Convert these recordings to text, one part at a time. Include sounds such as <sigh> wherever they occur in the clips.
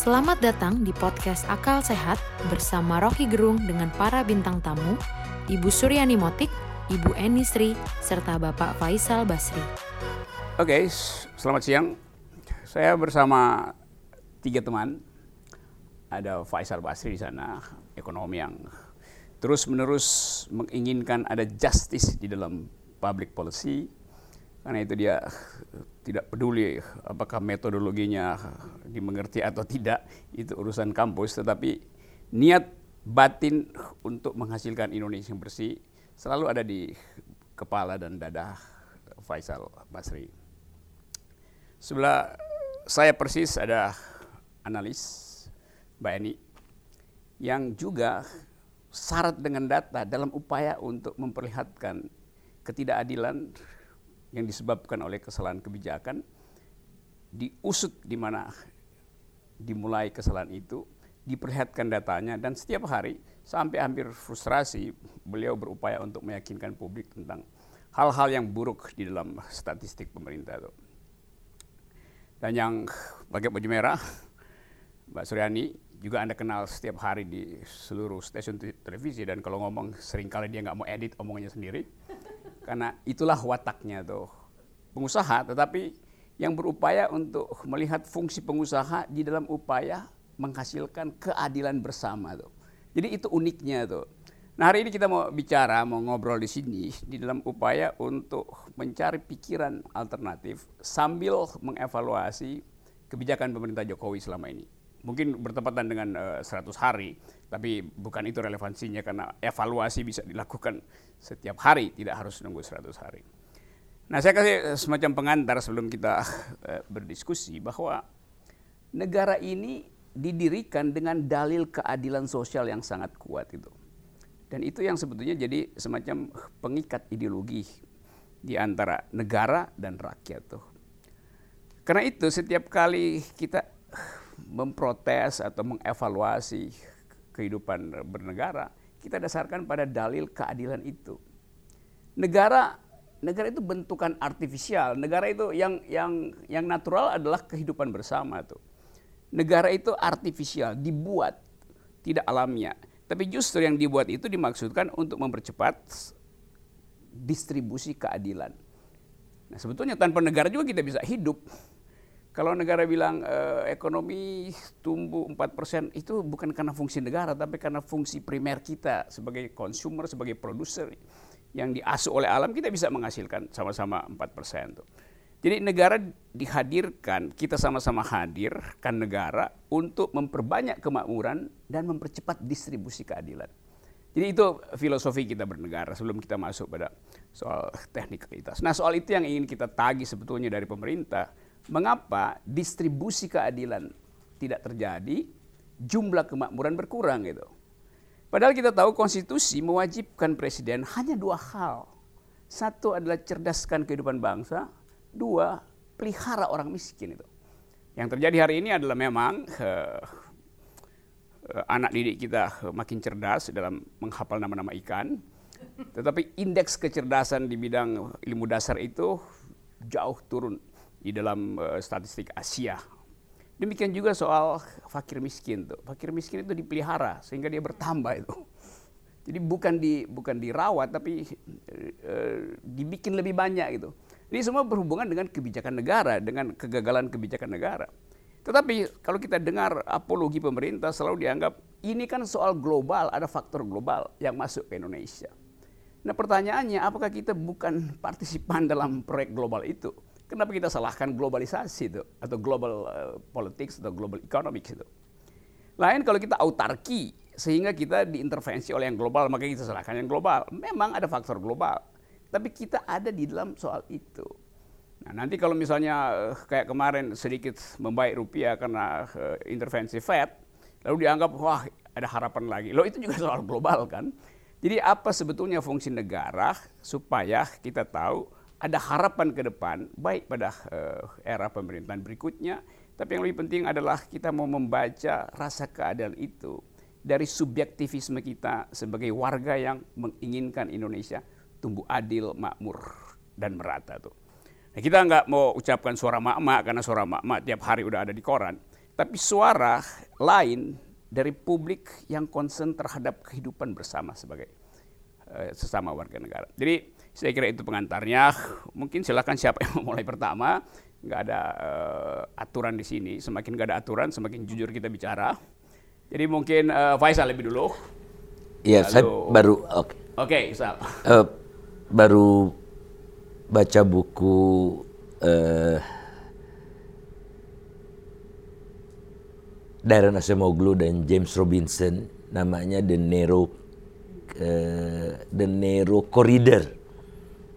Selamat datang di podcast Akal Sehat bersama Rocky Gerung dengan para bintang tamu, Ibu Suryani Motik, Ibu Eni Sri, serta Bapak Faisal Basri. Oke, selamat siang. Saya bersama tiga teman. Ada Faisal Basri di sana, ekonomi yang terus-menerus menginginkan ada justice di dalam public policy. Karena itu dia tidak peduli apakah metodologinya dimengerti atau tidak, itu urusan kampus, tetapi niat batin untuk menghasilkan Indonesia yang bersih selalu ada di kepala dan dada Faisal Basri. Sebelah saya persis ada analis Mbak Eni yang juga syarat dengan data dalam upaya untuk memperlihatkan ketidakadilan yang disebabkan oleh kesalahan kebijakan diusut di mana dimulai kesalahan itu, diperlihatkan datanya dan setiap hari sampai hampir frustrasi beliau berupaya untuk meyakinkan publik tentang hal-hal yang buruk di dalam statistik pemerintah itu. Dan yang pakai baju merah, Mbak Suryani juga Anda kenal setiap hari di seluruh stasiun televisi dan kalau ngomong sering kali dia nggak mau edit omongannya sendiri karena itulah wataknya tuh pengusaha, tetapi yang berupaya untuk melihat fungsi pengusaha di dalam upaya menghasilkan keadilan bersama tuh. Jadi itu uniknya tuh. Nah hari ini kita mau bicara, mau ngobrol di sini di dalam upaya untuk mencari pikiran alternatif sambil mengevaluasi kebijakan pemerintah Jokowi selama ini. Mungkin bertepatan dengan uh, eh, 100 hari, tapi bukan itu relevansinya karena evaluasi bisa dilakukan setiap hari, tidak harus nunggu 100 hari. Nah saya kasih semacam pengantar sebelum kita uh, <laughs> berdiskusi bahwa negara ini didirikan dengan dalil keadilan sosial yang sangat kuat itu. Dan itu yang sebetulnya jadi semacam pengikat ideologi di antara negara dan rakyat tuh. Karena itu setiap kali kita memprotes atau mengevaluasi kehidupan bernegara, kita dasarkan pada dalil keadilan itu. Negara negara itu bentukan artifisial. Negara itu yang yang yang natural adalah kehidupan bersama tuh. Negara itu artifisial, dibuat, tidak alamiah. Tapi justru yang dibuat itu dimaksudkan untuk mempercepat distribusi keadilan. Nah sebetulnya tanpa negara juga kita bisa hidup. Kalau negara bilang eh, ekonomi tumbuh 4% itu bukan karena fungsi negara tapi karena fungsi primer kita sebagai konsumer, sebagai produser yang diasuh oleh alam kita bisa menghasilkan sama-sama 4% tuh. Jadi negara dihadirkan, kita sama-sama hadirkan negara untuk memperbanyak kemakmuran dan mempercepat distribusi keadilan. Jadi itu filosofi kita bernegara sebelum kita masuk pada soal teknikalitas. Nah soal itu yang ingin kita tagih sebetulnya dari pemerintah mengapa distribusi keadilan tidak terjadi, jumlah kemakmuran berkurang gitu. Padahal kita tahu konstitusi mewajibkan presiden hanya dua hal. Satu adalah cerdaskan kehidupan bangsa, dua pelihara orang miskin itu. Yang terjadi hari ini adalah memang uh, anak didik kita makin cerdas dalam menghafal nama-nama ikan, tetapi indeks kecerdasan di bidang ilmu dasar itu jauh turun di dalam uh, statistik Asia. Demikian juga soal fakir miskin tuh. Fakir miskin itu dipelihara sehingga dia bertambah itu. Jadi bukan di bukan dirawat tapi uh, dibikin lebih banyak gitu. Ini semua berhubungan dengan kebijakan negara, dengan kegagalan kebijakan negara. Tetapi kalau kita dengar apologi pemerintah selalu dianggap ini kan soal global, ada faktor global yang masuk ke Indonesia. Nah pertanyaannya apakah kita bukan partisipan dalam proyek global itu? Kenapa kita salahkan globalisasi itu atau global uh, politics atau global economics itu? Lain kalau kita autarki sehingga kita diintervensi oleh yang global maka kita salahkan yang global. Memang ada faktor global, tapi kita ada di dalam soal itu. Nah, nanti kalau misalnya uh, kayak kemarin sedikit membaik rupiah karena uh, intervensi Fed, lalu dianggap wah ada harapan lagi. Loh itu juga soal global kan. Jadi apa sebetulnya fungsi negara supaya kita tahu ada harapan ke depan, baik pada uh, era pemerintahan berikutnya, tapi yang lebih penting adalah kita mau membaca rasa keadilan itu dari subjektivisme kita sebagai warga yang menginginkan Indonesia tumbuh adil, makmur, dan merata tuh. Nah, kita nggak mau ucapkan suara mak-mak karena suara mak-mak tiap hari udah ada di koran. tapi suara lain dari publik yang concern terhadap kehidupan bersama sebagai uh, sesama warga negara. Jadi saya kira itu pengantarnya. Mungkin silakan siapa yang mau mulai pertama. Nggak ada uh, aturan di sini. Semakin nggak ada aturan, semakin jujur kita bicara. Jadi mungkin uh, Faisal lebih dulu. Iya, saya baru oke. Okay. Oke, okay, uh, baru baca buku uh, Darren Acemoglu dan James Robinson namanya The Nero uh, The Nero Corridor.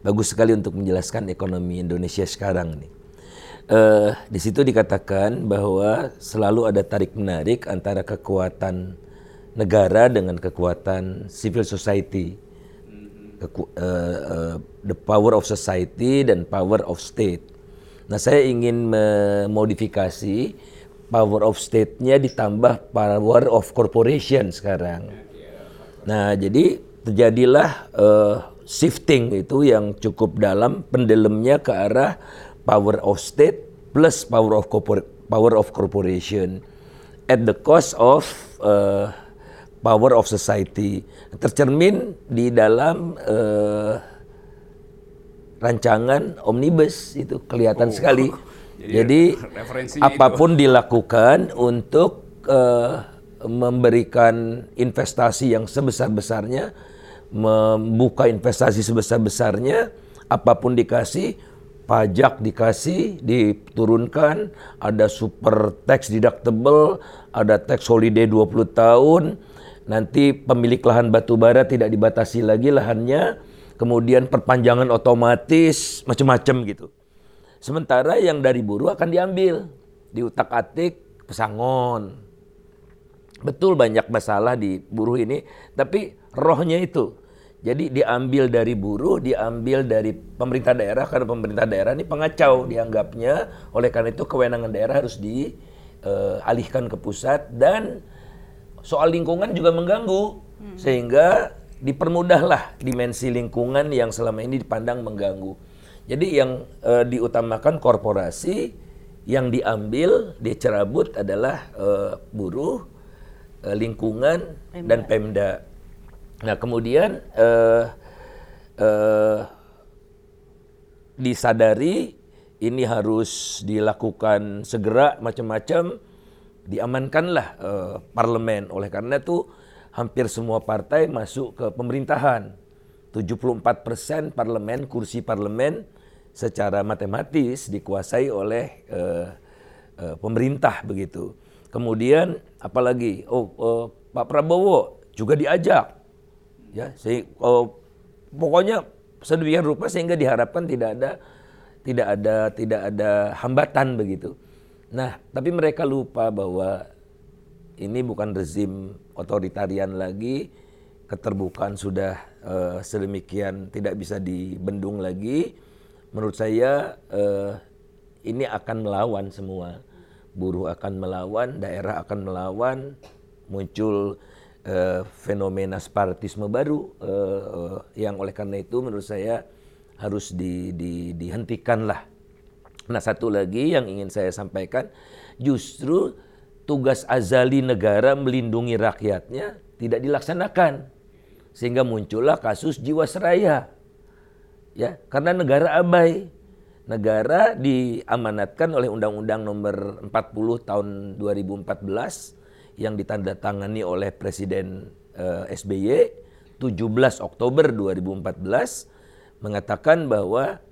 Bagus sekali untuk menjelaskan ekonomi Indonesia sekarang nih. Uh, di situ dikatakan bahwa selalu ada tarik menarik antara kekuatan negara dengan kekuatan civil society, Keku, uh, uh, the power of society dan power of state. Nah, saya ingin memodifikasi power of state-nya ditambah power of corporation sekarang. Nah, jadi terjadilah uh, shifting itu yang cukup dalam pendelemnya ke arah power of state plus power of power of corporation at the cost of uh, power of society tercermin di dalam uh, rancangan omnibus itu kelihatan oh. sekali <laughs> jadi, Jadi apa pun itu. dilakukan untuk uh, memberikan investasi yang sebesar-besarnya, membuka investasi sebesar-besarnya, apa pun dikasih, pajak dikasih, diturunkan, ada super tax deductible, ada tax holiday 20 tahun, nanti pemilik lahan batu bara tidak dibatasi lagi lahannya, kemudian perpanjangan otomatis, macam-macam gitu. Sementara yang dari buruh akan diambil di utak atik pesangon. Betul banyak masalah di buruh ini, tapi rohnya itu. Jadi diambil dari buruh, diambil dari pemerintah daerah karena pemerintah daerah ini pengacau dianggapnya. Oleh karena itu kewenangan daerah harus dialihkan ke pusat dan soal lingkungan juga mengganggu hmm. sehingga dipermudahlah dimensi lingkungan yang selama ini dipandang mengganggu. Jadi yang uh, diutamakan korporasi, yang diambil, dicerabut adalah uh, buruh, uh, lingkungan Pemda. dan Pemda. Nah kemudian uh, uh, disadari ini harus dilakukan segera macam-macam, diamankanlah uh, parlemen. Oleh karena itu hampir semua partai masuk ke pemerintahan. 74 persen parlemen, kursi parlemen secara matematis dikuasai oleh uh, uh, pemerintah begitu. Kemudian apalagi oh uh, Pak Prabowo juga diajak ya sehingga, oh, pokoknya sedemikian rupa sehingga diharapkan tidak ada tidak ada tidak ada hambatan begitu. Nah, tapi mereka lupa bahwa ini bukan rezim otoritarian lagi, keterbukaan sudah uh, sedemikian tidak bisa dibendung lagi menurut saya uh, ini akan melawan semua. Buruh akan melawan, daerah akan melawan, muncul uh, fenomena separatisme baru uh, uh, yang oleh karena itu menurut saya harus di, di, dihentikanlah. Nah satu lagi yang ingin saya sampaikan, justru tugas azali negara melindungi rakyatnya tidak dilaksanakan. Sehingga muncullah kasus Jiwasraya ya karena negara abai negara diamanatkan oleh Undang-Undang Nomor 40 Tahun 2014 yang ditandatangani oleh Presiden uh, SBY 17 Oktober 2014 mengatakan bahwa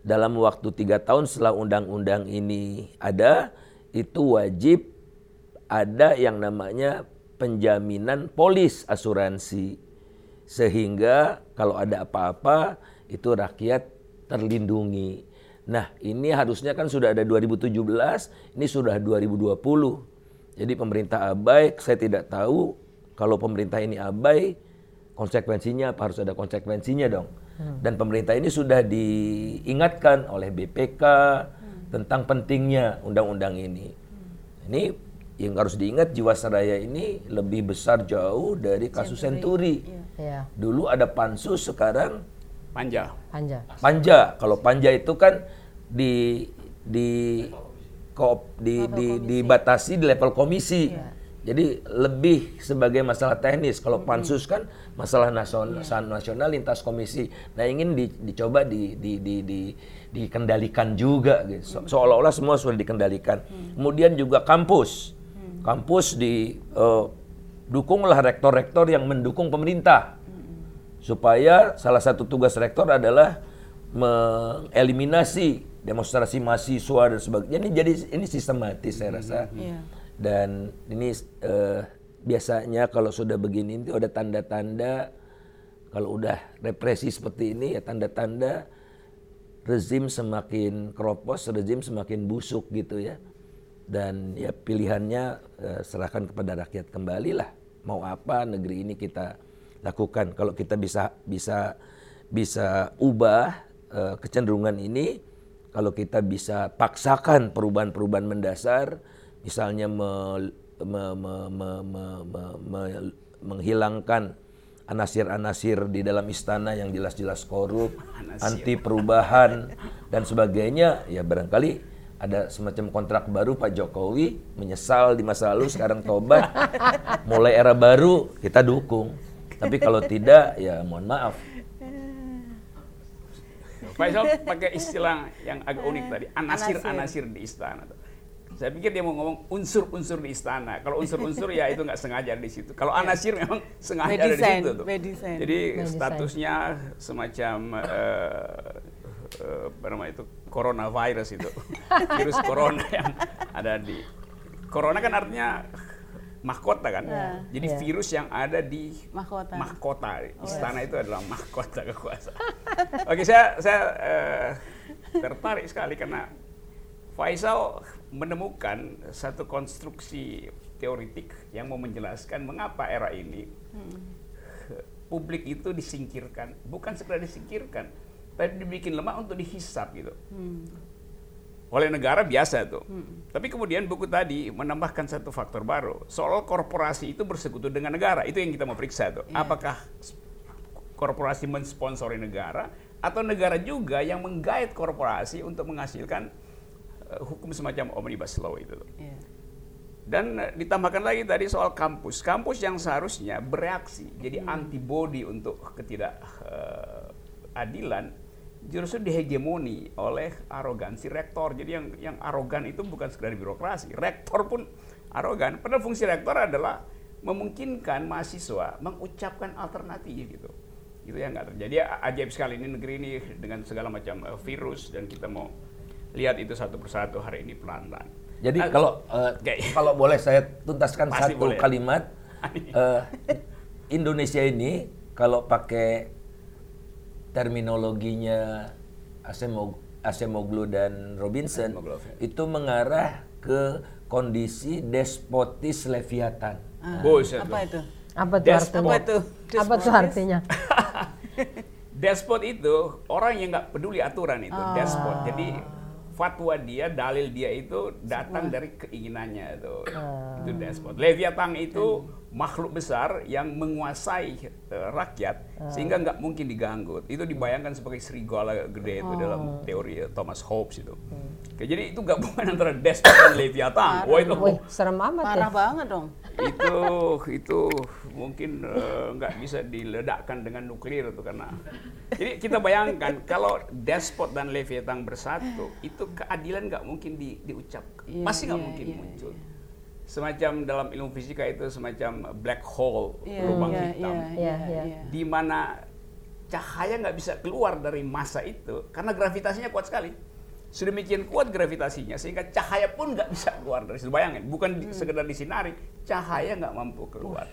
dalam waktu tiga tahun setelah undang-undang ini ada itu wajib ada yang namanya penjaminan polis asuransi sehingga kalau ada apa-apa itu rakyat terlindungi. Nah, ini harusnya kan sudah ada 2017, ini sudah 2020. Jadi pemerintah abai, saya tidak tahu kalau pemerintah ini abai, konsekuensinya apa? Harus ada konsekuensinya dong. Hmm. Dan pemerintah ini sudah diingatkan oleh BPK hmm. tentang pentingnya undang-undang ini. Hmm. Ini yang harus diingat Jiwasraya ini lebih besar jauh dari kasus Senturi. Yeah. Dulu ada pansus, sekarang Panja. Panja. Panja. Kalau panja itu kan di di koop di, di, dibatasi di level komisi. Jadi lebih sebagai masalah teknis. Kalau pansus kan masalah nasional, nasional lintas komisi. Nah ingin di- dicoba di, di, di, di- dikendalikan juga. Gitu. Se- Seolah-olah semua sudah dikendalikan. Kemudian juga kampus. Kampus di eh, dukunglah rektor-rektor yang mendukung pemerintah supaya salah satu tugas rektor adalah mengeliminasi demonstrasi mahasiswa dan sebagainya. Ini jadi ini sistematis saya rasa. Iya. Dan ini eh, biasanya kalau sudah begini itu ada tanda-tanda kalau udah represi seperti ini ya tanda-tanda rezim semakin keropos, rezim semakin busuk gitu ya. Dan ya pilihannya eh, serahkan kepada rakyat kembali lah. Mau apa negeri ini kita lakukan. Kalau kita bisa bisa bisa ubah eh, kecenderungan ini, kalau kita bisa paksakan perubahan-perubahan mendasar, misalnya me- me- me- me- me- me- me- menghilangkan anasir-anasir di dalam istana yang jelas-jelas korup, anti perubahan dan sebagainya, ya barangkali ada semacam kontrak baru Pak Jokowi menyesal di masa lalu sekarang tobat, mulai era baru kita dukung. Tapi kalau tidak ya mohon maaf. Faisal pakai istilah yang agak unik tadi, anasir-anasir di istana. Saya pikir dia mau ngomong unsur-unsur di istana. Kalau unsur-unsur ya itu nggak sengaja di situ. Kalau anasir memang sengaja ada di situ tuh. Jadi statusnya semacam eh, eh, apa namanya itu coronavirus itu, <laughs> virus corona yang ada di corona kan artinya mahkota kan. Jadi Iya. virus yang ada di Mahkota. mahkota. Istana itu adalah mahkota kekuasaan. <laughs> Oke, saya saya eh, tertarik sekali karena Faisal menemukan satu konstruksi teoritik yang mau menjelaskan mengapa era ini publik itu disingkirkan, bukan sekedar disingkirkan, tapi dibikin lemah untuk dihisap gitu. Oleh negara biasa tuh. Tapi kemudian buku tadi menambahkan satu faktor baru. Soal korporasi itu bersekutu dengan negara. Itu yang kita mau periksa tuh. Apakah s- korporasi mensponsori negara atau negara juga yang menggait korporasi untuk menghasilkan eh, hukum semacam omnibus law itu tuh. Iya. Dan eh, ditambahkan lagi tadi soal kampus. Kampus yang seharusnya bereaksi jadi antibody untuk ketidakadilan justru dihegemoni oleh arogansi rektor. Jadi yang yang arogan itu bukan sekedar birokrasi. Rektor pun arogan. Padahal fungsi rektor adalah memungkinkan mahasiswa mengucapkan alternatif gitu. Itu yang nggak terjadi. A- Ajaib sekali ini negeri ini dengan segala macam eh, virus dan kita mau lihat itu satu persatu hari ini pelan-pelan. Jadi Nah, kalau Oke. <laughs> kalau boleh saya tuntaskan Pasti satu boleh. kalimat <laughs> eh, Indonesia ini kalau pakai terminologinya Asemog Asemoglu dan Robinson Asemoglu, itu mengarah ke kondisi despotis leviatan. Buset Apa itu? Apa tuh Des- artinya? Apa itu? Apa tuh Despotis? artinya? <laughs> Despot itu orang yang nggak peduli aturan itu, Ah. despot. Jadi fatwa dia, dalil dia itu datang dari keinginannya itu. Ah. Itu despot. Leviathan itu makhluk besar yang menguasai eh, rakyat Ah. sehingga nggak mungkin diganggu. Itu dibayangkan sebagai serigala gede itu Oh. dalam teori eh, Thomas Hobbes itu. Hmm. Oke, jadi itu gabungan <laughs> antara despot dan Leviathan. Wah itu Wih, serem amat ya. Parah banget dong. itu itu mungkin eh, nggak bisa diledakkan dengan nuklir itu karena jadi kita bayangkan <laughs> kalau despot dan leviathan bersatu itu keadilan nggak mungkin di, diucapkan Iya, pasti nggak iya, mungkin iya, muncul semacam dalam ilmu fisika itu semacam black hole Iya, lubang iya, hitam iya, Iya, iya, iya. di mana cahaya nggak bisa keluar dari massa itu karena gravitasinya kuat sekali. Sedemikian kuat gravitasinya sehingga cahaya pun nggak bisa keluar dari situ. Bayangin, bukan di- sekedar disinari, cahaya nggak mampu keluar.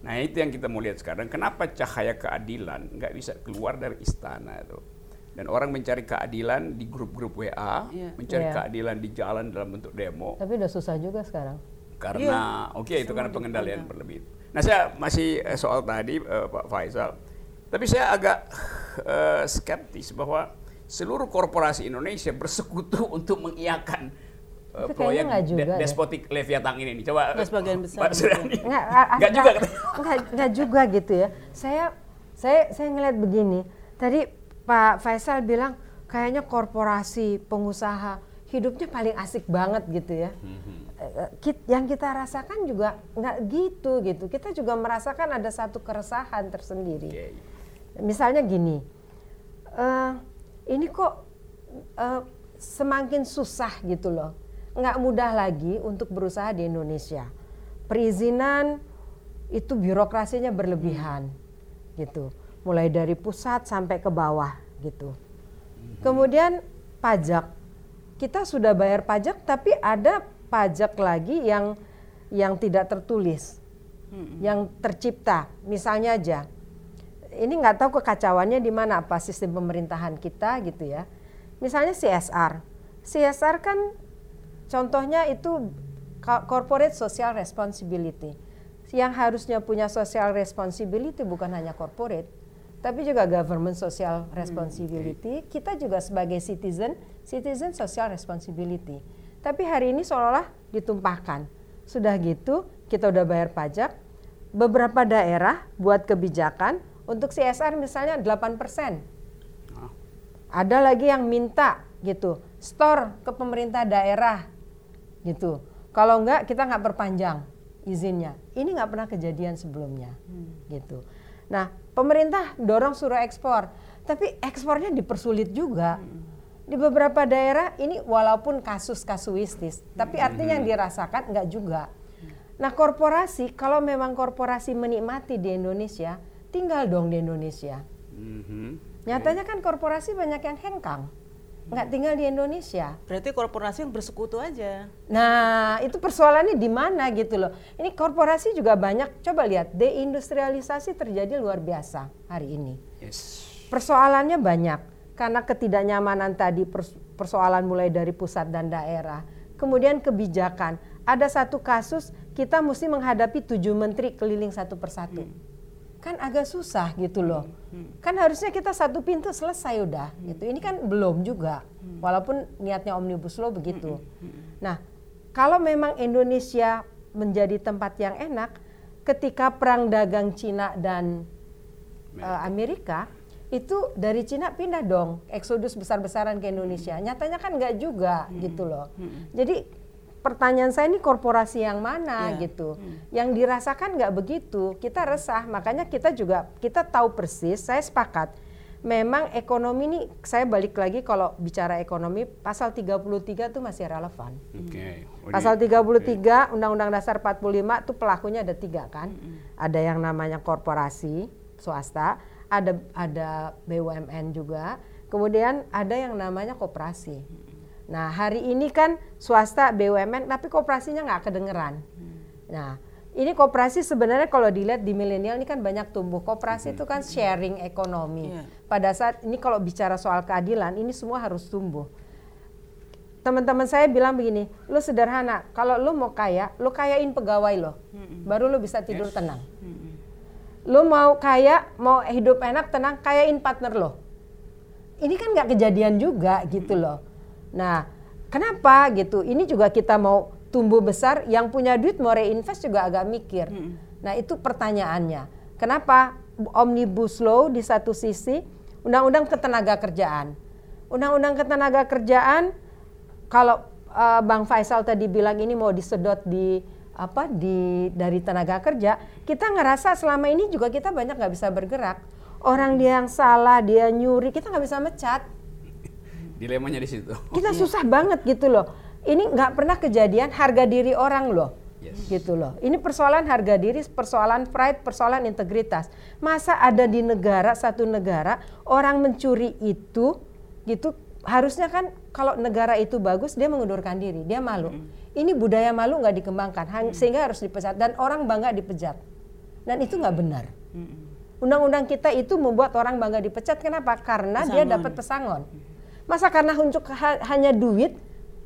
Nah itu yang kita mau lihat sekarang. Kenapa cahaya keadilan nggak bisa keluar dari istana itu? Dan orang mencari keadilan di grup-grup WA, Iya. mencari Iya. keadilan di jalan dalam bentuk demo Tapi udah susah juga sekarang. Karena oke itu karena pengendalian berlebih. Nah saya masih eh, soal tadi eh, Pak Faisal, tapi saya agak eh, skeptis bahwa seluruh korporasi Indonesia bersekutu <laughs> untuk mengiakan kayaknya proyek juga de- deh. despotik Leviathan ini. Coba Nggak sebagian besar Pak. Suryani. Enggak, <laughs> juga. enggak, enggak juga gitu ya. Saya saya saya ngeliat begini. Tadi Pak Faisal bilang kayaknya korporasi pengusaha hidupnya paling asik banget gitu ya. Eh, kit- Yang kita rasakan juga nggak gitu gitu. Kita juga merasakan ada satu keresahan tersendiri. Oke. Misalnya gini, eh, ini kok eh, semakin susah gitu loh, nggak mudah lagi untuk berusaha di Indonesia. Perizinan itu birokrasinya berlebihan, gitu. Mulai dari pusat sampai ke bawah, gitu. Kemudian pajak, kita sudah bayar pajak, tapi ada pajak lagi yang yang tidak tertulis, yang tercipta. Misalnya aja, ini nggak tahu kekacauannya di mana apa sistem pemerintahan kita gitu ya. Misalnya CSR, CSR kan contohnya itu co- corporate social responsibility. Yang harusnya punya social responsibility bukan hanya corporate, tapi juga government social responsibility. Kita juga sebagai citizen, citizen social responsibility. Tapi hari ini seolah-olah ditumpahkan. Sudah gitu, kita udah bayar pajak, beberapa daerah buat kebijakan untuk CSR misalnya 8%. Ada lagi yang minta gitu, store ke pemerintah daerah gitu. Kalau enggak kita nggak perpanjang izinnya. Ini nggak pernah kejadian sebelumnya gitu. Nah pemerintah dorong suruh ekspor, tapi ekspornya dipersulit juga. Di beberapa daerah ini walaupun kasus kasuistis, tapi artinya yang dirasakan enggak juga. Nah korporasi kalau memang korporasi menikmati di Indonesia, tinggal dong di Indonesia. Mhm. Nyatanya kan korporasi banyak yang hengkang, nggak tinggal di Indonesia. Berarti korporasi yang bersekutu aja. Nah itu persoalannya di mana gitu loh. Ini korporasi juga banyak. Coba lihat deindustrialisasi terjadi luar biasa hari ini. Yes. Persoalannya banyak karena ketidaknyamanan tadi pers- persoalan mulai dari pusat dan daerah. Kemudian kebijakan. Ada satu kasus kita mesti menghadapi tujuh menteri keliling satu persatu. Kan agak susah gitu loh. Kan harusnya kita satu pintu selesai udah gitu. Ini kan belum juga. Walaupun niatnya omnibus law begitu. Nah, kalau memang Indonesia menjadi tempat yang enak ketika perang dagang Cina dan eh, Amerika itu dari Cina pindah dong eksodus besar-besaran ke Indonesia. Nyatanya kan nggak juga gitu loh. Jadi pertanyaan saya ini korporasi yang mana Iya. gitu. Yang dirasakan nggak begitu. Kita resah. Makanya kita juga kita tahu persis. Saya sepakat. Memang ekonomi ini saya balik lagi kalau bicara ekonomi pasal 33 itu masih relevan. Oke. Oh, ini- Pasal 33 Undang-Undang Dasar 45 itu pelakunya ada tiga kan. Ada yang namanya korporasi swasta, ada ada BUMN juga, kemudian ada yang namanya koperasi. Nah hari ini kan swasta BUMN tapi koperasinya nggak kedengeran. Nah ini koperasi sebenarnya kalau dilihat di milenial ini kan banyak tumbuh. Koperasi itu kan sharing ekonomi. Iya. Pada saat ini kalau bicara soal keadilan ini semua harus tumbuh teman-teman saya bilang begini, lu sederhana, kalau lu mau kaya, lu kayain pegawai lo, baru lu bisa tidur tenang. Lu mau kaya, mau hidup enak, tenang, kayain partner lo. Ini kan nggak kejadian juga gitu loh. Nah, kenapa gitu? Ini juga kita mau tumbuh besar, yang punya duit mau reinvest juga agak mikir. Nah, itu pertanyaannya. Kenapa omnibus law di satu sisi, undang-undang ketenaga kerjaan. Undang-undang ketenaga kerjaan kalau uh, Bang Faisal tadi bilang ini mau disedot di apa di dari tenaga kerja, kita ngerasa selama ini juga kita banyak nggak bisa bergerak. Orang dia yang salah, dia nyuri, kita nggak bisa mecat. Dilemanya di situ. Kita <laughs> susah banget gitu loh. Ini nggak pernah kejadian harga diri orang loh. Yes. Gitu loh. Ini persoalan harga diri, persoalan pride, persoalan integritas. Masa ada di negara satu negara orang mencuri itu gitu harusnya kan kalau negara itu bagus dia mengundurkan diri, dia malu. Ini budaya malu nggak dikembangkan han- sehingga harus dipecat dan orang bangga dipecat. Dan itu nggak benar. Undang-undang kita itu membuat orang bangga dipecat kenapa? Karena dia Pesangon. dapat pesangon. Masa karena untuk ha- hanya duit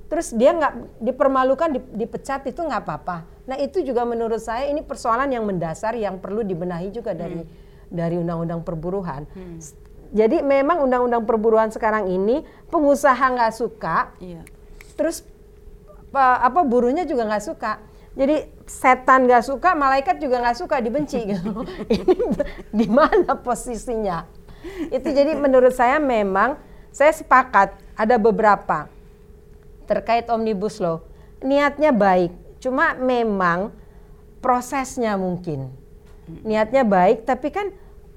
terus dia nggak dipermalukan di- dipecat itu nggak apa-apa. Nah itu juga menurut saya ini persoalan yang mendasar yang perlu dibenahi juga dari dari undang-undang perburuhan. S- Jadi memang undang-undang perburuhan sekarang ini pengusaha nggak suka, Iya. terus pa- apa buruhnya juga nggak suka. Jadi setan nggak suka, malaikat juga nggak suka, dibenci gitu. <laughs> Ini di mana posisinya? Itu jadi menurut saya memang saya sepakat ada beberapa. terkait omnibus law. Niatnya baik, cuma memang prosesnya mungkin. Niatnya baik, tapi kan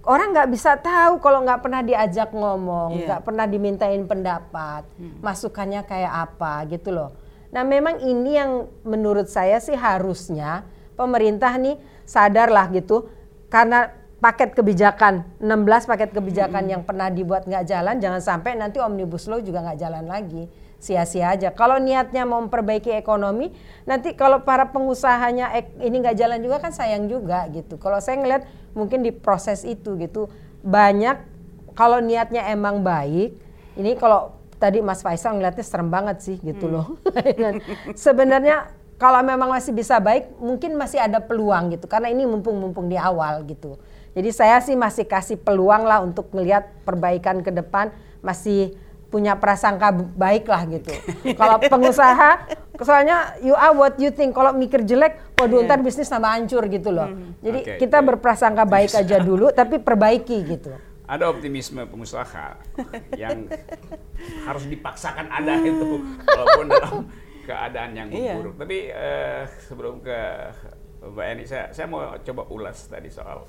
orang nggak bisa tahu kalau nggak pernah diajak ngomong, Iya. nggak pernah dimintain pendapat, masukannya kayak apa gitu loh. Nah memang ini yang menurut saya sih harusnya pemerintah nih sadarlah gitu. Karena paket kebijakan 16 paket kebijakan yang pernah dibuat nggak jalan jangan sampai nanti omnibus law juga nggak jalan lagi. Sia-sia aja. Kalau niatnya mau memperbaiki ekonomi nanti kalau para pengusahanya ini nggak jalan juga kan sayang juga gitu. Kalau saya ngeliat mungkin di proses itu gitu banyak kalau niatnya emang baik ini kalau tadi Mas Faisal ngeliatnya serem banget sih gitu loh Dan <laughs> sebenarnya kalau memang masih bisa baik mungkin masih ada peluang gitu karena ini mumpung-mumpung di awal gitu jadi saya sih masih kasih peluang lah untuk melihat perbaikan ke depan masih punya prasangka baik lah gitu. <laughs> Kalau pengusaha, soalnya you are what you think. Kalau mikir jelek, waduh ntar bisnis tambah hancur gitu loh. Jadi Oke, kita oke. berprasangka baik aja dulu, tapi perbaiki gitu. Ada optimisme pengusaha <laughs> yang harus dipaksakan ada itu walaupun dalam keadaan yang Iya. memburuk. Tapi eh, sebelum ke Mbak Eni, saya, saya mau coba ulas tadi soal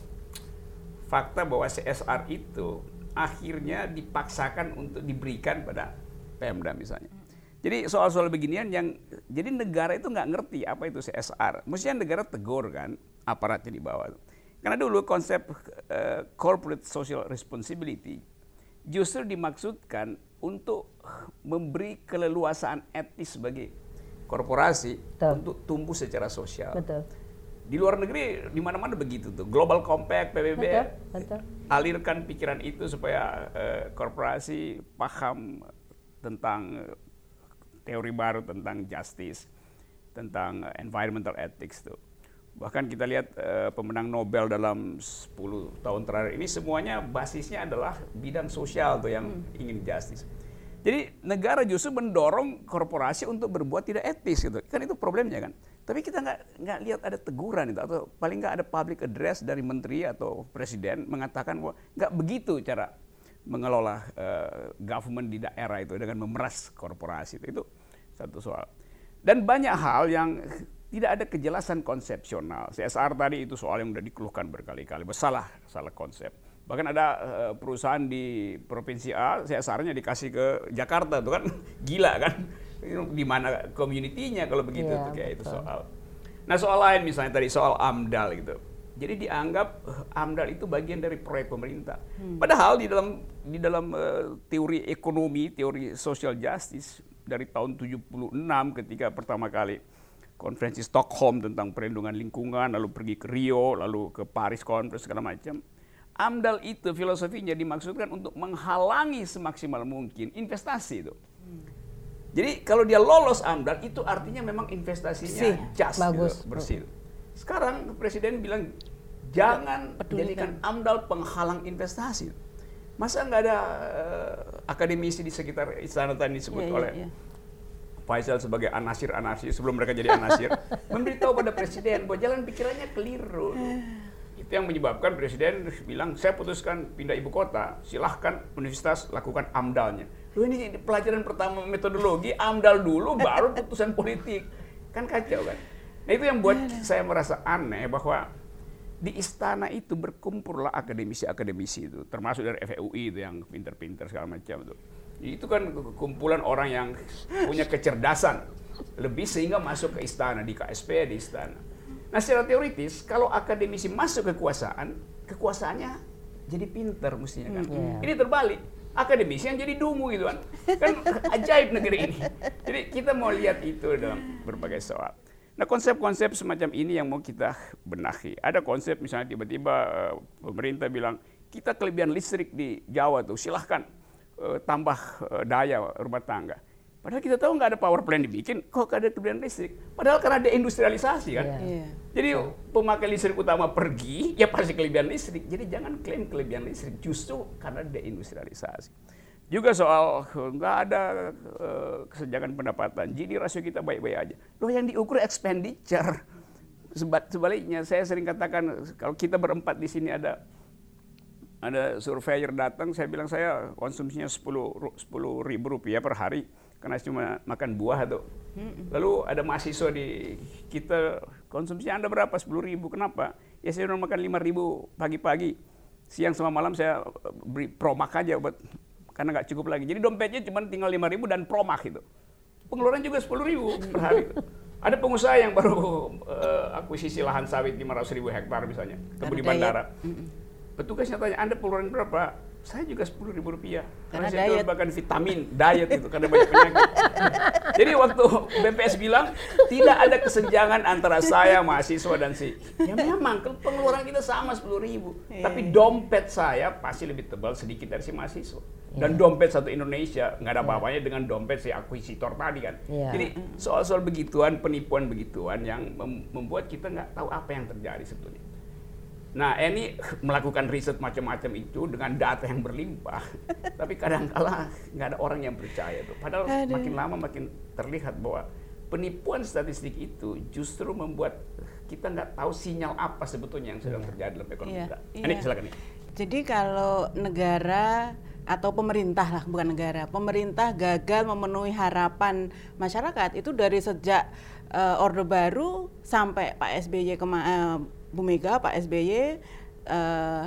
fakta bahwa CSR itu akhirnya dipaksakan untuk diberikan pada Pemda misalnya. Jadi soal-soal beginian yang jadi negara itu nggak ngerti apa itu CSR. Mestinya negara tegur kan aparatnya di bawah. Karena dulu konsep eh, corporate social responsibility justru dimaksudkan untuk memberi keleluasaan etis bagi korporasi Betul. untuk tumbuh secara sosial. Betul. Di luar negeri di mana-mana begitu tuh. Global Compact, PBB Betul, betul. alirkan pikiran itu supaya eh, korporasi paham tentang eh, teori baru tentang justice, tentang environmental ethics tuh. Bahkan kita lihat eh, pemenang Nobel dalam 10 tahun terakhir ini semuanya basisnya adalah bidang sosial tuh yang ingin justice. Jadi negara justru mendorong korporasi untuk berbuat tidak etis gitu. Kan itu problemnya kan. Tapi kita nggak nggak lihat ada teguran itu atau paling nggak ada public address dari menteri atau presiden mengatakan bahwa nggak begitu cara mengelola eh, government di daerah itu dengan memeras korporasi itu. Itu satu soal. Dan banyak hal yang tidak ada kejelasan konsepsional. CSR tadi itu soal yang sudah dikeluhkan berkali-kali. Salah, salah konsep. Bahkan ada eh, perusahaan di provinsi A, CSR-nya dikasih ke Jakarta, itu kan <laughs> gila kan? Di mana community-nya kalau begitu Iya, tuh kayak itu soal. Nah soal lain misalnya tadi soal AMDAL gitu. Jadi dianggap eh, AMDAL itu bagian dari proyek pemerintah. Padahal di dalam di dalam eh, teori ekonomi, teori social justice dari tahun 76 ketika pertama kali konferensi Stockholm tentang perlindungan lingkungan, lalu pergi ke Rio, lalu ke Paris Conference segala macam. AMDAL itu filosofinya dimaksudkan untuk menghalangi semaksimal mungkin investasi itu. Jadi kalau dia lolos AMDAL itu artinya memang investasinya Bersih, just bagus. gitu, bersih. Sekarang presiden bilang jangan Pedulikan. jadikan AMDAL penghalang investasi. Masa nggak ada eh, akademisi di sekitar istana tadi disebut Iya, iya, oleh iya. Faisal sebagai anasir-anasir sebelum mereka jadi anasir <laughs> memberitahu pada presiden bahwa jalan pikirannya keliru. <sighs> Itu yang menyebabkan presiden bilang saya putuskan pindah ibu kota, silahkan universitas lakukan amdalnya. Loh ini pelajaran pertama metodologi amdal dulu baru putusan politik. Kan kacau kan. Nah itu yang buat saya merasa aneh bahwa di istana itu berkumpullah akademisi-akademisi itu, termasuk dari FUI itu yang pinter-pinter segala macam itu. Itu kan kumpulan orang yang punya kecerdasan lebih sehingga masuk ke istana di KSP di istana. Nah secara teoritis kalau akademisi masuk kekuasaan, kekuasaannya jadi pinter mestinya kan. Iya. Ini terbalik. Akademisi yang jadi dungu gitu kan. Kan <laughs> ajaib negeri ini. Jadi kita mau lihat itu dalam berbagai soal. Nah konsep-konsep semacam ini yang mau kita benahi. Ada konsep misalnya tiba-tiba eh, pemerintah bilang kita kelebihan listrik di Jawa tuh silahkan eh, tambah eh, daya rumah tangga. Padahal kita tahu nggak ada power plant dibikin, kok ada kelebihan listrik. Padahal karena deindustrialisasi kan. Iya. Iya. Jadi pemakai listrik utama pergi, ya pasti kelebihan listrik. Jadi jangan klaim kelebihan listrik, justru karena deindustrialisasi. Juga soal eh, nggak ada eh, kesenjangan pendapatan, jadi rasio kita baik-baik aja. Loh yang diukur expenditure. Seba- Sebaliknya, saya sering katakan kalau kita berempat di sini ada ada surveyor datang, saya bilang saya konsumsinya 10 ru- 10 ribu rupiah per hari. karena cuma makan buah tuh. Lalu ada mahasiswa di kita konsumsi anda berapa? 10 ribu. Kenapa? Ya saya udah makan 5 ribu pagi-pagi. Siang sama malam saya beri promak aja buat karena nggak cukup lagi. Jadi dompetnya cuma tinggal 5 ribu dan promak itu. Pengeluaran juga 10 ribu per hari. Ada pengusaha yang baru eh, akuisisi lahan sawit 500 ribu hektar misalnya, ketemu di bandara. Petugasnya tanya, Anda pengeluaran berapa? Saya juga sepuluh ribu rupiah. Karena, Karena saya diet. itu bahkan vitamin, diet itu, karena banyak penyakit. <laughs> Jadi waktu BPS bilang, tidak ada kesenjangan antara saya, mahasiswa, dan si. Ya memang, pengeluaran kita sama sepuluh ribu. Iya. Tapi dompet saya pasti lebih tebal sedikit dari si mahasiswa. Dan dompet satu Indonesia, nggak ada apa-apanya dengan dompet si akuisitor tadi kan. Iya. Jadi soal-soal begituan, penipuan begituan yang mem- membuat kita nggak tahu apa yang terjadi sebetulnya. Nah, ini melakukan riset macam-macam itu dengan data yang berlimpah, <laughs> tapi kadang-kala nggak ada orang yang percaya tuh. Padahal Aduh. makin lama makin terlihat bahwa penipuan statistik itu justru membuat kita nggak tahu sinyal apa sebetulnya yang sedang terjadi dalam ekonomi Iya, kita. iya. Ini silakan nih. Jadi kalau negara atau pemerintah lah bukan negara, pemerintah gagal memenuhi harapan masyarakat itu dari sejak eh, Orde Baru sampai Pak SBY kema eh, Bu Mega, Pak SBY eh,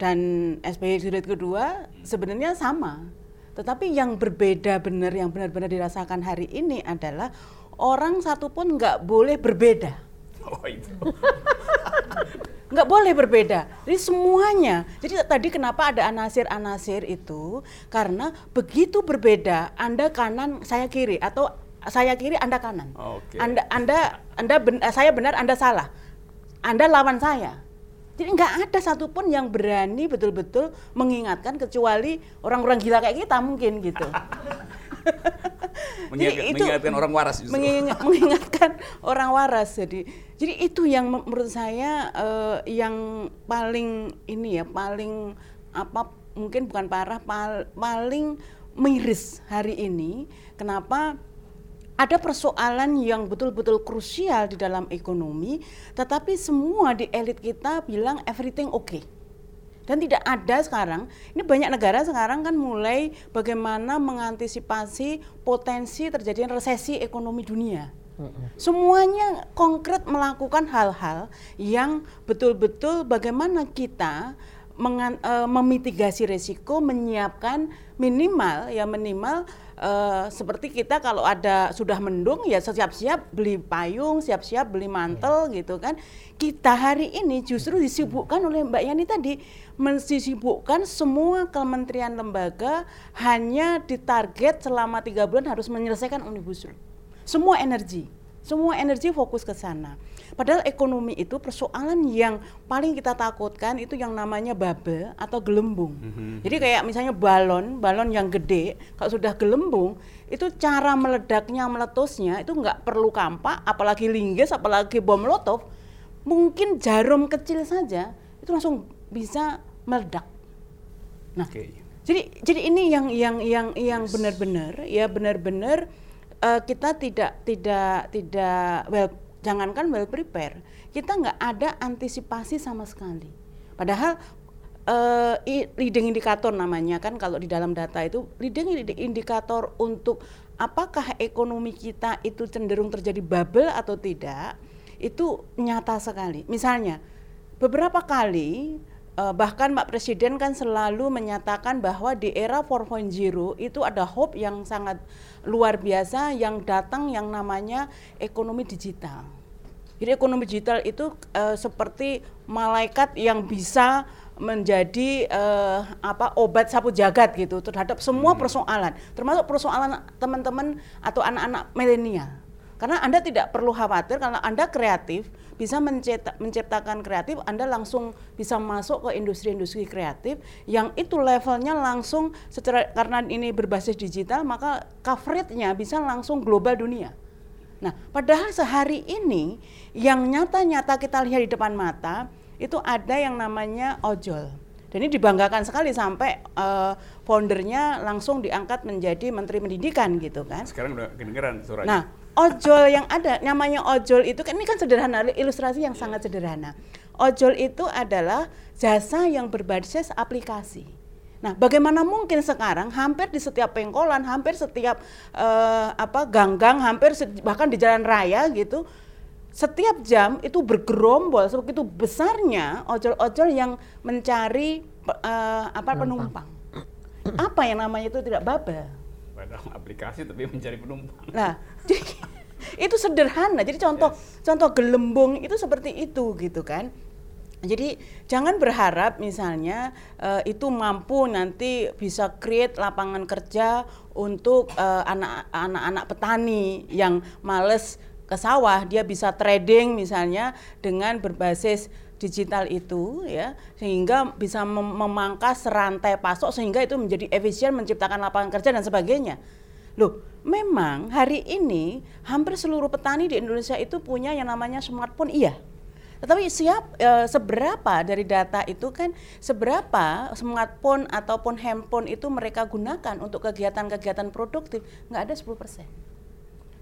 dan SBY jilid kedua sebenarnya sama. Tetapi yang berbeda benar yang benar-benar dirasakan hari ini adalah orang satu pun nggak boleh berbeda Oh itu. <laughs> nggak boleh berbeda. Jadi semuanya. Jadi tadi kenapa ada anasir-anasir itu? Karena begitu berbeda, Anda kanan, saya kiri, atau saya kiri, Anda kanan. Oke. Anda, Anda, Anda, ben- saya benar, Anda salah. Anda lawan saya. Jadi nggak ada satupun yang berani betul-betul mengingatkan kecuali orang-orang gila kayak kita mungkin gitu. <laughs> Mengingatkan, itu- mengingatkan orang waras justru. mengingat- <laughs> mengingatkan orang waras jadi jadi itu yang men- menurut saya eh, yang paling ini ya paling apa mungkin bukan parah pal- paling miris hari ini kenapa ada persoalan yang betul-betul krusial di dalam ekonomi tetapi semua di elit kita bilang everything okay. Dan tidak ada sekarang ini banyak negara sekarang kan mulai bagaimana mengantisipasi potensi terjadinya resesi ekonomi dunia. Semuanya konkret melakukan hal-hal yang betul-betul bagaimana kita mengan- eh, memitigasi risiko menyiapkan minimal ya minimal eh, seperti kita kalau ada sudah mendung ya siap-siap beli payung siap-siap beli mantel gitu kan. Kita hari ini justru disibukkan oleh Mbak Yani tadi mensibukkan semua kementerian lembaga hanya ditarget selama tiga bulan harus menyelesaikan omnibus law. Semua energi semua energi fokus ke sana padahal ekonomi itu persoalan yang paling kita takutkan itu yang namanya bubble atau gelembung. Jadi kayak misalnya balon balon yang gede kalau sudah gelembung itu cara meledaknya meletusnya itu nggak perlu kampak apalagi linggis apalagi bom molotov mungkin jarum kecil saja itu langsung bisa meledak. Nah Oke. jadi jadi ini yang yang yang yang benar-benar ya benar-benar eh, kita tidak tidak tidak well jangankan well prepare kita nggak ada antisipasi sama sekali. Padahal i- leading indikator namanya kan kalau di dalam data itu leading indi- indikator untuk apakah ekonomi kita itu cenderung terjadi bubble atau tidak itu nyata sekali. Misalnya beberapa kali eh, bahkan Pak Presiden kan selalu menyatakan bahwa di era 4.0 itu ada hope yang sangat luar biasa yang datang yang namanya ekonomi digital. Jadi ekonomi digital itu eh, seperti malaikat yang bisa menjadi eh, apa obat sapu jagat gitu terhadap semua persoalan, termasuk persoalan teman-teman atau anak-anak milenial. Karena Anda tidak perlu khawatir karena Anda kreatif, bisa mencetak, menciptakan kreatif, Anda langsung bisa masuk ke industri-industri kreatif yang itu levelnya langsung secara karena ini berbasis digital maka coverage-nya bisa langsung global dunia. Nah, padahal sehari ini yang nyata-nyata kita lihat di depan mata itu ada yang namanya ojol. Dan ini dibanggakan sekali sampai eh, foundernya langsung diangkat menjadi menteri pendidikan gitu kan. Sekarang udah kedengeran suaranya. Nah, ojol yang ada namanya ojol itu kan ini kan sederhana ilustrasi yang sangat sederhana. Ojol itu adalah jasa yang berbasis aplikasi. Nah, bagaimana mungkin sekarang hampir di setiap pengkolan, hampir setiap uh, apa ganggang, hampir bahkan di jalan raya gitu, setiap jam itu bergerombol sebegitu besarnya ojol-ojol yang mencari uh, apa penumpang. Apa yang namanya itu tidak baba? Padahal aplikasi tapi mencari penumpang. Nah, <laughs> itu sederhana. Jadi contoh yes. contoh gelembung itu seperti itu gitu kan. Jadi jangan berharap misalnya uh, itu mampu nanti bisa create lapangan kerja untuk uh, anak-anak petani yang males ke sawah, dia bisa trading misalnya dengan berbasis digital itu ya sehingga bisa mem memangkas rantai pasok sehingga itu menjadi efisien menciptakan lapangan kerja dan sebagainya. Loh, memang hari ini hampir seluruh petani di Indonesia itu punya yang namanya smartphone iya tetapi siap e, seberapa dari data itu kan seberapa smartphone ataupun handphone itu mereka gunakan untuk kegiatan-kegiatan produktif nggak ada 10 persen.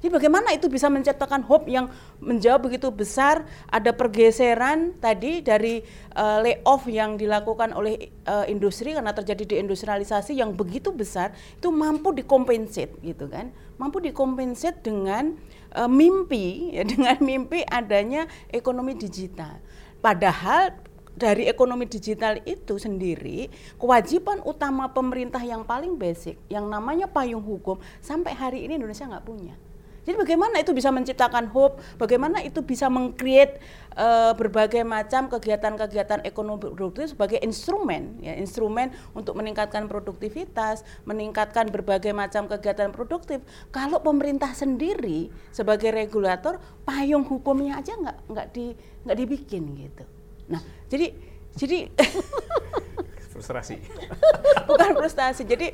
Jadi bagaimana itu bisa menciptakan hope yang menjauh begitu besar? Ada pergeseran tadi dari uh, layoff yang dilakukan oleh uh, industri karena terjadi deindustrialisasi yang begitu besar itu mampu dikompensate gitu kan? Mampu dikompensate dengan uh, mimpi <laughs> ya dengan mimpi adanya ekonomi digital. Padahal dari ekonomi digital itu sendiri kewajiban utama pemerintah yang paling basic yang namanya payung hukum sampai hari ini Indonesia nggak punya. Jadi bagaimana itu bisa menciptakan hope, bagaimana itu bisa mengcreate uh, berbagai macam kegiatan-kegiatan ekonomi produktif sebagai instrumen, ya instrumen untuk meningkatkan produktivitas, meningkatkan berbagai macam kegiatan produktif. Kalau pemerintah sendiri sebagai regulator, payung hukumnya aja nggak nggak di nggak dibikin gitu. Nah, jadi jadi <laughs> frustrasi. Bukan frustasi. Jadi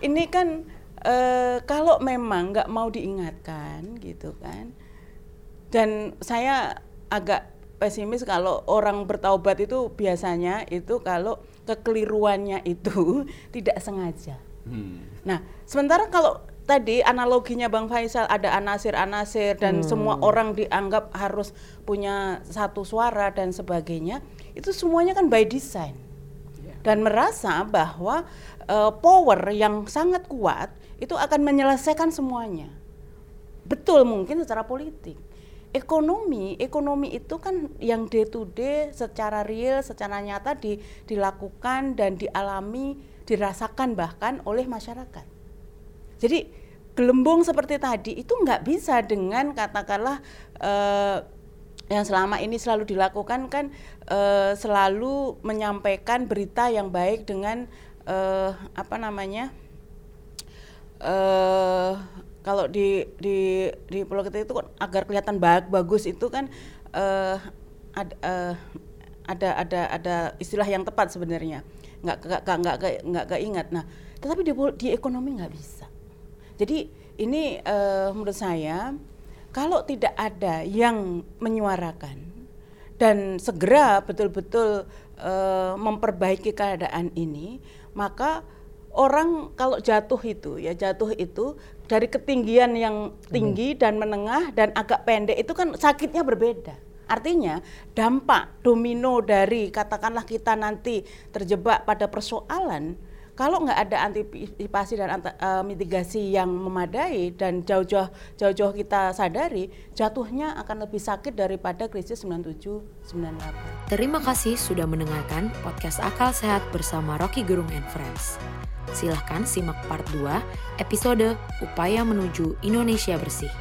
ini kan uh, kalau memang nggak mau diingatkan gitu kan dan saya agak pesimis kalau orang bertaubat itu biasanya itu kalau kekeliruannya itu <laughs> tidak sengaja. Hmm. Nah, sementara kalau tadi analoginya Bang Faisal ada anasir-anasir dan hmm. semua orang dianggap harus punya satu suara dan sebagainya, itu semuanya kan by design. Ya. Dan merasa bahwa uh, power yang sangat kuat itu akan menyelesaikan semuanya. Betul mungkin secara politik. Ekonomi, ekonomi itu kan yang day to day secara real, secara nyata di, dilakukan dan dialami, dirasakan bahkan oleh masyarakat. Jadi gelembung seperti tadi itu nggak bisa dengan katakanlah eh, yang selama ini selalu dilakukan kan eh, selalu menyampaikan berita yang baik dengan eh, apa namanya uh, kalau di di di Pulau Kita itu agar kelihatan bagus itu kan uh, ada uh, ada ada ada istilah yang tepat sebenarnya. Nggak nggak nggak nggak nggak ingat nah tetapi di di ekonomi nggak bisa. Jadi ini uh, menurut saya kalau tidak ada yang menyuarakan dan segera betul-betul uh, memperbaiki keadaan ini maka orang kalau jatuh itu ya jatuh itu dari ketinggian yang tinggi hmm. dan menengah dan agak pendek itu kan sakitnya berbeda. Artinya dampak domino dari katakanlah kita nanti terjebak pada persoalan kalau nggak ada antisipasi dan uh, mitigasi yang memadai dan jauh-jauh jauh-jauh kita sadari jatuhnya akan lebih sakit daripada krisis 97 98. Terima kasih sudah mendengarkan podcast Akal Sehat bersama Rocky Gerung and Friends. Silahkan simak part 2 episode Upaya Menuju Indonesia Bersih.